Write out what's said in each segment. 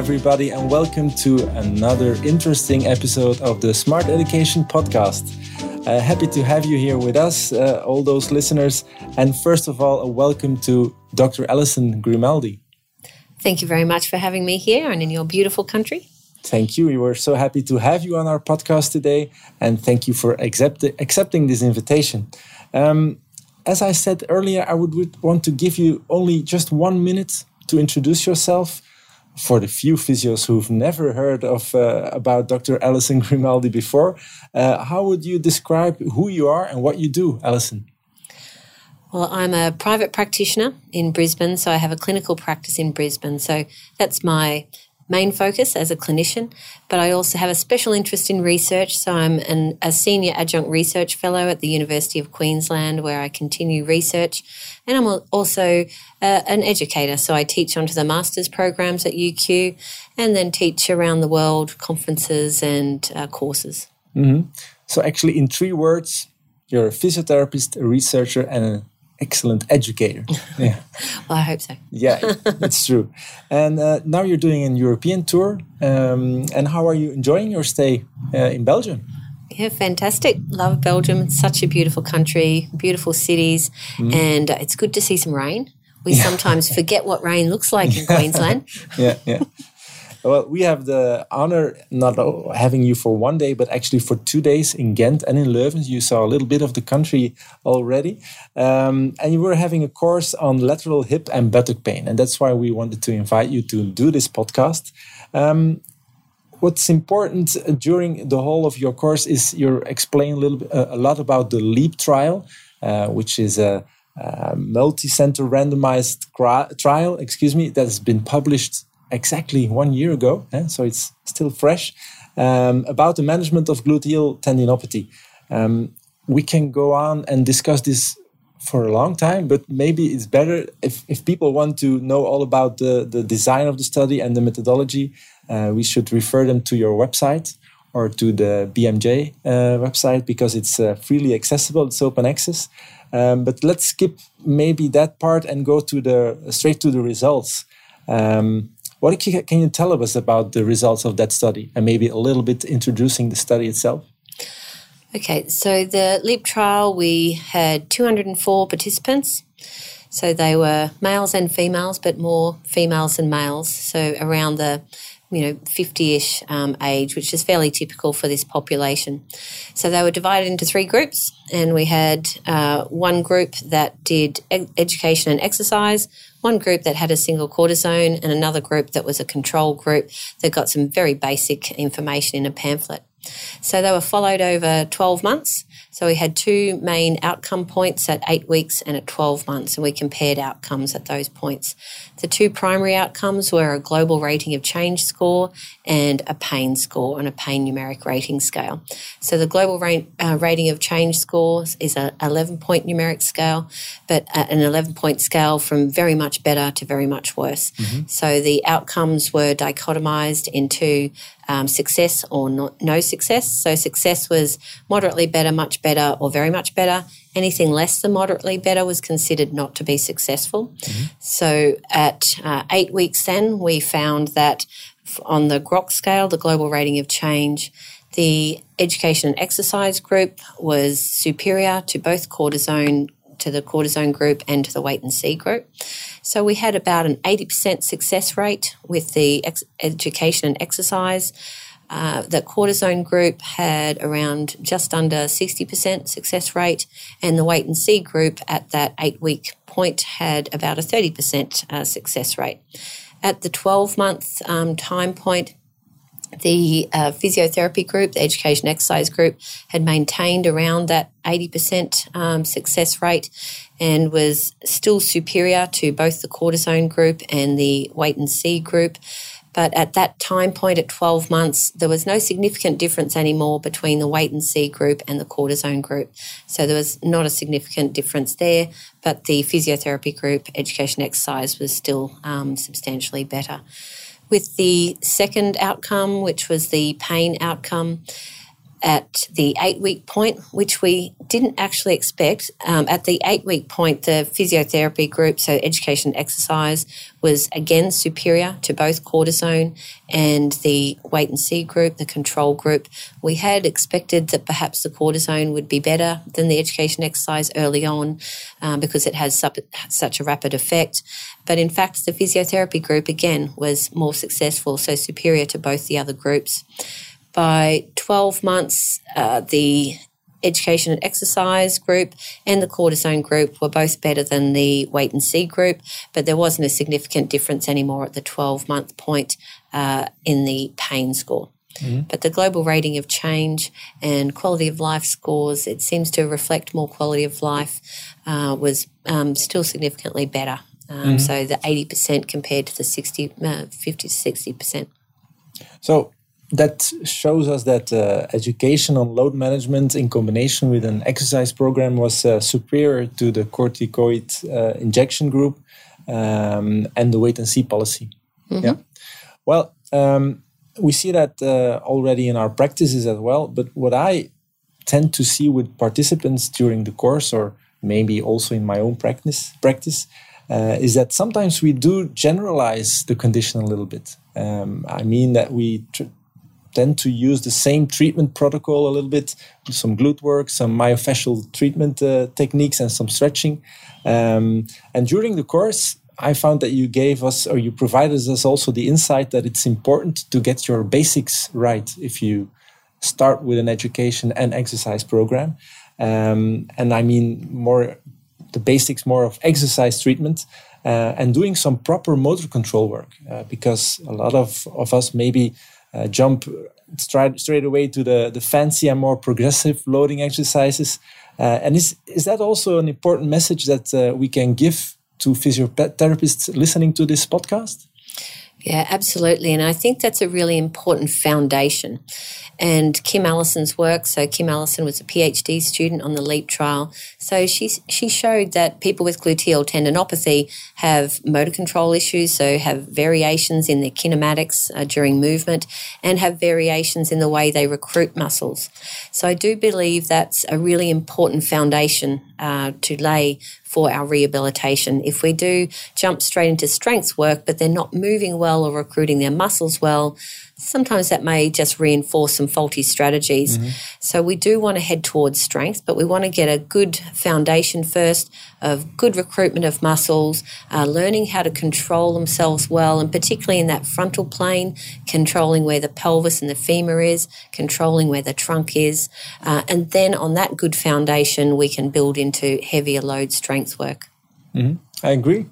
everybody, and welcome to another interesting episode of the Smart Education Podcast. Uh, happy to have you here with us, uh, all those listeners. And first of all, a welcome to Dr. Alison Grimaldi. Thank you very much for having me here and in your beautiful country. Thank you. We were so happy to have you on our podcast today, and thank you for accept accepting this invitation. Um, as I said earlier, I would, would want to give you only just one minute to introduce yourself for the few physios who've never heard of uh, about Dr. Alison Grimaldi before. Uh, how would you describe who you are and what you do, Alison? Well, I'm a private practitioner in Brisbane, so I have a clinical practice in Brisbane. So that's my main focus as a clinician, but I also have a special interest in research. So I'm an, a senior adjunct research fellow at the University of Queensland, where I continue research. And I'm also uh, an educator. So I teach onto the master's programs at UQ and then teach around the world conferences and uh, courses. Mm-hmm. So, actually, in three words, you're a physiotherapist, a researcher, and an excellent educator. Yeah. well, I hope so. yeah, that's true. And uh, now you're doing a European tour. Um, and how are you enjoying your stay uh, in Belgium? Yeah, fantastic. Love Belgium. It's such a beautiful country, beautiful cities, mm. and uh, it's good to see some rain. We yeah. sometimes forget what rain looks like in Queensland. yeah, yeah. Well, we have the honor not having you for one day, but actually for two days in Ghent and in Leuven. You saw a little bit of the country already. Um, and you were having a course on lateral hip and buttock pain. And that's why we wanted to invite you to do this podcast. Um, what's important during the whole of your course is you're explaining a little bit, uh, a lot about the LEAP trial, uh, which is a, a multi-center randomized trial, excuse me, that has been published exactly one year ago, eh? so it's still fresh, um, about the management of gluteal tendinopathy. Um, we can go on and discuss this for a long time, but maybe it's better if, if people want to know all about the, the design of the study and the methodology, uh, we should refer them to your website or to the BMJ uh, website because it's uh, freely accessible, it's open access. Um, but let's skip maybe that part and go to the straight to the results. Um, what can you tell us about the results of that study and maybe a little bit introducing the study itself? Okay, so the LEAP trial, we had 204 participants. So they were males and females, but more females than males. So around the you know, 50 ish um, age, which is fairly typical for this population. So they were divided into three groups, and we had uh, one group that did ed- education and exercise, one group that had a single cortisone, and another group that was a control group that got some very basic information in a pamphlet. So they were followed over 12 months. So we had two main outcome points at eight weeks and at 12 months, and we compared outcomes at those points. The two primary outcomes were a global rating of change score and a pain score on a pain numeric rating scale. So the global rate, uh, rating of change scores is an 11 point numeric scale, but an 11 point scale from very much better to very much worse. Mm-hmm. So the outcomes were dichotomized into um, success or not, no success. So success was moderately better, much better, or very much better. Anything less than moderately better was considered not to be successful. Mm-hmm. So at uh, eight weeks, then we found that on the GROC scale, the global rating of change, the education and exercise group was superior to both cortisone to the cortisone group and to the wait and see group. So we had about an 80% success rate with the ex- education and exercise. Uh, the cortisone group had around just under 60% success rate, and the wait and see group at that eight week point had about a 30% uh, success rate. At the 12 month um, time point, the uh, physiotherapy group, the education exercise group, had maintained around that 80% um, success rate and was still superior to both the cortisone group and the wait and see group. But at that time point at 12 months, there was no significant difference anymore between the wait and see group and the cortisone group. So there was not a significant difference there, but the physiotherapy group, education exercise, was still um, substantially better. With the second outcome, which was the pain outcome, at the eight week point, which we didn't actually expect. Um, at the eight week point, the physiotherapy group, so education exercise, was again superior to both cortisone and the wait and see group, the control group. We had expected that perhaps the cortisone would be better than the education exercise early on um, because it has such a rapid effect. But in fact, the physiotherapy group again was more successful, so superior to both the other groups. By 12 months, uh, the education and exercise group and the cortisone group were both better than the wait and see group, but there wasn't a significant difference anymore at the 12 month point uh, in the pain score. Mm-hmm. But the global rating of change and quality of life scores, it seems to reflect more quality of life, uh, was um, still significantly better. Um, mm-hmm. So the 80% compared to the 60, uh, 50 to 60%. So that shows us that uh, education on load management in combination with an exercise program was uh, superior to the corticoid uh, injection group um, and the wait and see policy. Mm-hmm. Yeah. Well, um, we see that uh, already in our practices as well. But what I tend to see with participants during the course, or maybe also in my own practice, practice, uh, is that sometimes we do generalize the condition a little bit. Um, I mean that we tr- tend to use the same treatment protocol a little bit, some glute work, some myofascial treatment uh, techniques, and some stretching. Um, and during the course, I found that you gave us or you provided us also the insight that it's important to get your basics right if you start with an education and exercise program. Um, and I mean more the basics more of exercise treatment uh, and doing some proper motor control work uh, because a lot of, of us maybe uh, jump straight, straight away to the, the fancy and more progressive loading exercises. Uh, and is, is that also an important message that uh, we can give to physiotherapists listening to this podcast? Yeah, absolutely. And I think that's a really important foundation and Kim Allison's work. So Kim Allison was a PhD student on the LEAP trial. So she she showed that people with gluteal tendinopathy have motor control issues, so have variations in their kinematics uh, during movement, and have variations in the way they recruit muscles. So I do believe that's a really important foundation uh, to lay for our rehabilitation. If we do jump straight into strength work, but they're not moving well or recruiting their muscles well, sometimes that may just reinforce some faulty strategies. Mm-hmm. So we do want to head towards strength, but we want to get a good foundation first of good recruitment of muscles, uh, learning how to control themselves well, and particularly in that frontal plane, controlling where the pelvis and the femur is, controlling where the trunk is. Uh, and then on that good foundation, we can build into heavier load strength work. Mm-hmm. I agree.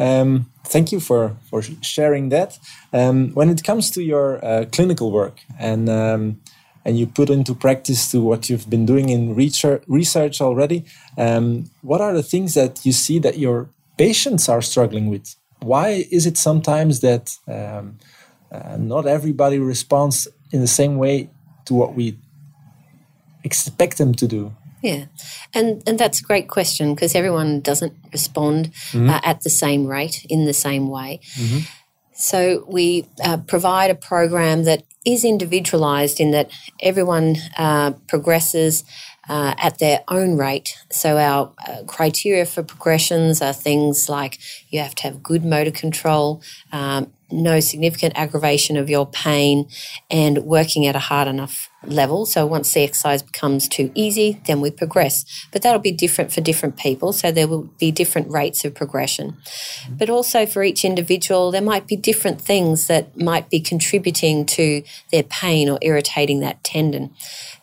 Um, thank you for for sharing that. Um, when it comes to your uh, clinical work and um, and you put into practice to what you've been doing in research, already, um, what are the things that you see that your patients are struggling with? Why is it sometimes that um, uh, not everybody responds in the same way to what we expect them to do? Yeah, and and that's a great question because everyone doesn't respond mm-hmm. uh, at the same rate in the same way. Mm-hmm. So we uh, provide a program that is individualized in that everyone uh, progresses uh, at their own rate. So our uh, criteria for progressions are things like you have to have good motor control, um, no significant aggravation of your pain, and working at a hard enough level. So once the exercise becomes too easy, then we progress. But that'll be different for different people. So there will be different rates of progression. Mm-hmm. But also for each individual, there might be different things that might be contributing to their pain or irritating that tendon.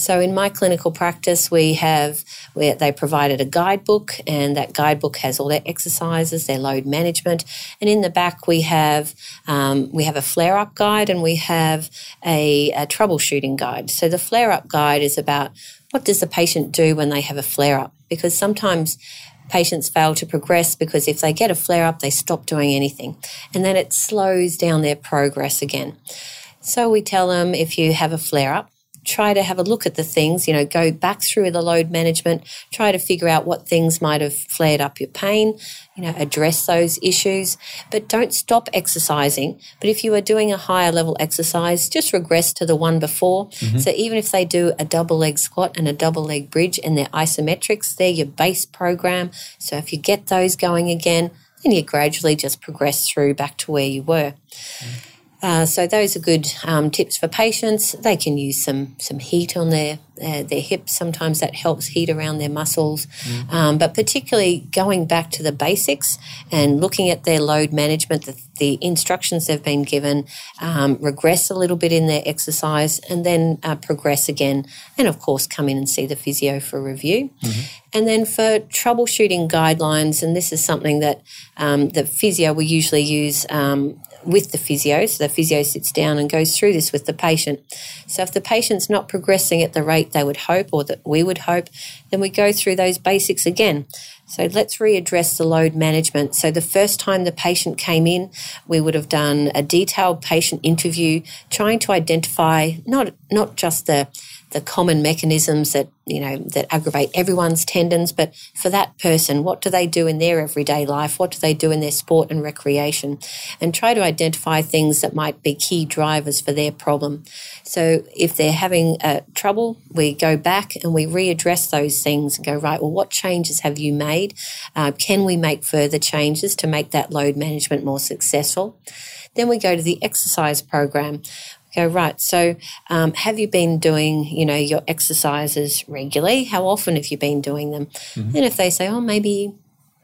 So in my clinical practice, we have where they provided a guidebook, and that guidebook has all their exercises, their load management, and in the back we have um, we have a flare up guide and we have a, a troubleshooting guide. So the flare up guide is about what does the patient do when they have a flare up, because sometimes patients fail to progress because if they get a flare up, they stop doing anything, and then it slows down their progress again. So we tell them if you have a flare up, try to have a look at the things, you know, go back through the load management, try to figure out what things might have flared up your pain, you know, address those issues, but don't stop exercising. But if you are doing a higher level exercise, just regress to the one before. Mm-hmm. So even if they do a double leg squat and a double leg bridge and they're isometrics, they're your base program. So if you get those going again, then you gradually just progress through back to where you were. Mm-hmm. Uh, so those are good um, tips for patients. They can use some some heat on their uh, their hips. Sometimes that helps heat around their muscles. Mm. Um, but particularly going back to the basics and looking at their load management, the, the instructions they've been given, um, regress a little bit in their exercise, and then uh, progress again. And of course, come in and see the physio for review. Mm-hmm. And then for troubleshooting guidelines, and this is something that um, the physio will usually use um, with the physio. So the physio sits down and goes through this with the patient. So if the patient's not progressing at the rate they would hope or that we would hope, then we go through those basics again. So let's readdress the load management. So the first time the patient came in, we would have done a detailed patient interview trying to identify not not just the the common mechanisms that you know that aggravate everyone's tendons. But for that person what do they do in their everyday life? What do they do in their sport and recreation? And try to identify things that might be key drivers for their problem. So if they're having uh, trouble we go back and we readdress those things and go right well what changes have you made? Uh, can we make further changes to make that load management more successful? Then we go to the exercise program go right so um, have you been doing you know your exercises regularly how often have you been doing them mm-hmm. and if they say oh maybe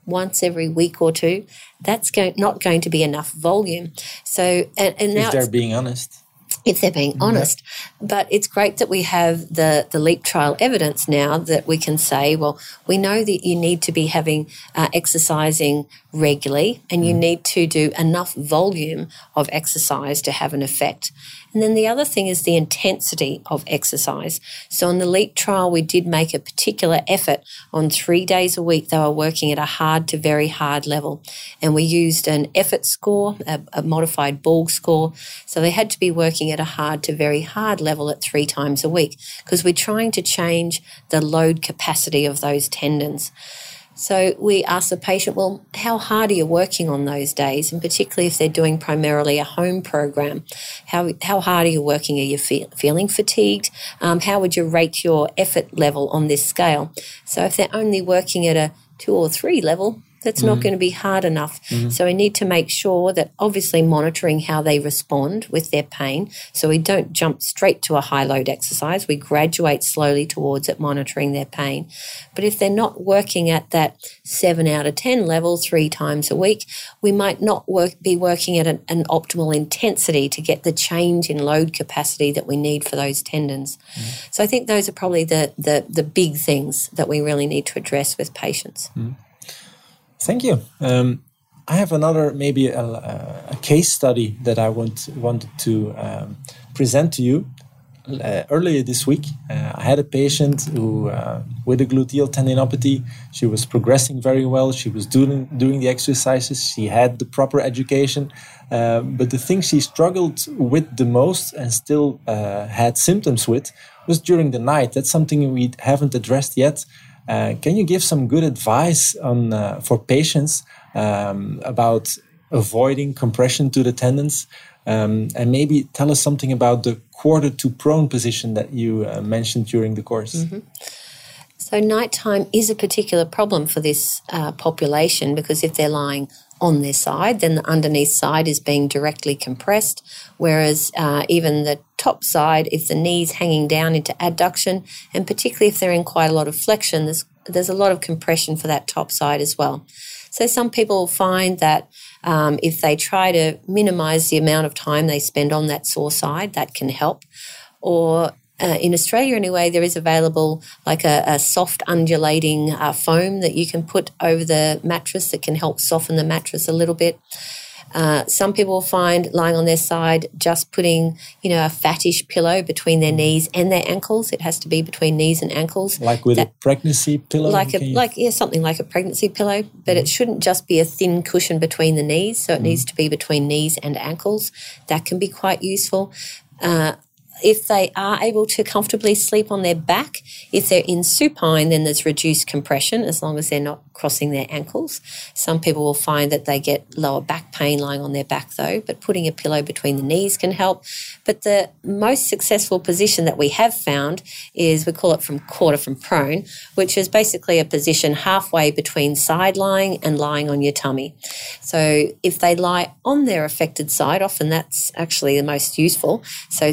once every week or two that's go- not going to be enough volume so and, and now if they're being honest if they're being honest. But it's great that we have the, the LEAP trial evidence now that we can say, well, we know that you need to be having uh, exercising regularly and you mm. need to do enough volume of exercise to have an effect. And then the other thing is the intensity of exercise. So on the LEAP trial, we did make a particular effort on three days a week. They were working at a hard to very hard level. And we used an effort score, a, a modified Borg score. So they had to be working at a hard to very hard level at three times a week because we're trying to change the load capacity of those tendons. So we ask the patient, well, how hard are you working on those days? And particularly if they're doing primarily a home program, how, how hard are you working? Are you feel, feeling fatigued? Um, how would you rate your effort level on this scale? So if they're only working at a two or three level, that's mm-hmm. not going to be hard enough. Mm-hmm. So we need to make sure that obviously monitoring how they respond with their pain. So we don't jump straight to a high load exercise. We graduate slowly towards it, monitoring their pain. But if they're not working at that seven out of 10 level three times a week, we might not work, be working at an, an optimal intensity to get the change in load capacity that we need for those tendons. Mm-hmm. So I think those are probably the, the, the big things that we really need to address with patients. Mm-hmm. Thank you. Um, I have another, maybe a, a, case study that I want wanted to um, present to you. Uh, earlier this week, uh, I had a patient who, uh, with a gluteal tendinopathy, she was progressing very well. She was doing doing the exercises. She had the proper education, uh, but the thing she struggled with the most and still uh, had symptoms with was during the night. That's something we haven't addressed yet. Uh, can you give some good advice on uh, for patients um, about avoiding compression to the tendons? Um, and maybe tell us something about the quarter to prone position that you uh, mentioned during the course. Mm -hmm. So, nighttime is a particular problem for this uh, population because if they're lying on their side, then the underneath side is being directly compressed. Whereas uh, even the top side, if the knee's hanging down into adduction, and particularly if they're in quite a lot of flexion, there's there's a lot of compression for that top side as well. So some people find that um, if they try to minimize the amount of time they spend on that sore side, that can help. Or uh, in Australia anyway, there is available like a, a soft undulating uh, foam that you can put over the mattress that can help soften the mattress a little bit. Uh, some people find lying on their side just putting, you know, a fattish pillow between their knees and their ankles. It has to be between knees and ankles. Like with that, a pregnancy pillow? Like a, like, yeah, something like a pregnancy pillow, but it shouldn't just be a thin cushion between the knees. So it mm-hmm. needs to be between knees and ankles. That can be quite useful. Uh, if they are able to comfortably sleep on their back, if they're in supine, then there's reduced compression as long as they're not crossing their ankles. Some people will find that they get lower back pain lying on their back though, but putting a pillow between the knees can help. But the most successful position that we have found is we call it from quarter from prone, which is basically a position halfway between side lying and lying on your tummy. So if they lie on their affected side, often that's actually the most useful. So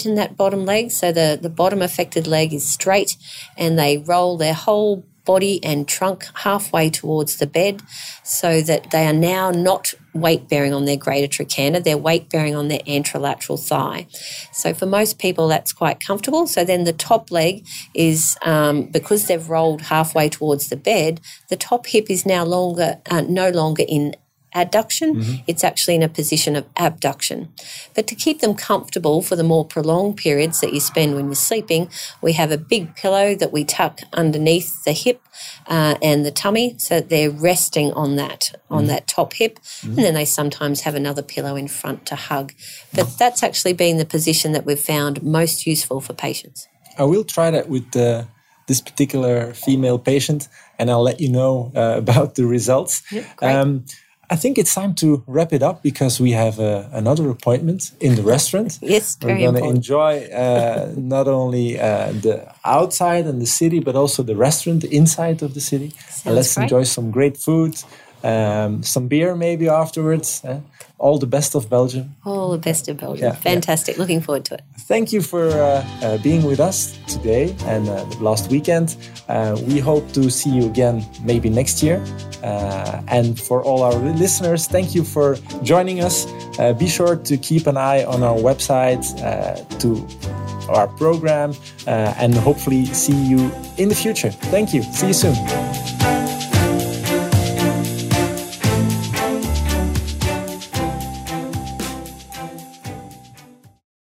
straighten that bottom leg. So the, the bottom affected leg is straight and they roll their whole body and trunk halfway towards the bed so that they are now not weight bearing on their greater trochanter, they're weight bearing on their anterolateral thigh. So for most people, that's quite comfortable. So then the top leg is, um, because they've rolled halfway towards the bed, the top hip is now longer, uh, no longer in adduction, mm-hmm. it's actually in a position of abduction. But to keep them comfortable for the more prolonged periods that you spend when you're sleeping, we have a big pillow that we tuck underneath the hip uh, and the tummy so that they're resting on that, on mm-hmm. that top hip. Mm-hmm. And then they sometimes have another pillow in front to hug. But that's actually been the position that we've found most useful for patients. I will try that with uh, this particular female patient and I'll let you know uh, about the results. Yep, um, I think it's time to wrap it up because we have uh, another appointment in the restaurant. yes, very. we're going to enjoy uh, not only uh, the outside and the city, but also the restaurant inside of the city. let's great. enjoy some great food, um, some beer maybe afterwards. Eh? All the best of Belgium. All the best of Belgium. Yeah, Fantastic. Yeah. Looking forward to it. Thank you for uh, uh, being with us today and uh, last weekend. Uh, we hope to see you again maybe next year. Uh, and for all our listeners, thank you for joining us. Uh, be sure to keep an eye on our website to our program and hopefully see you in the future. Thank you. See you soon.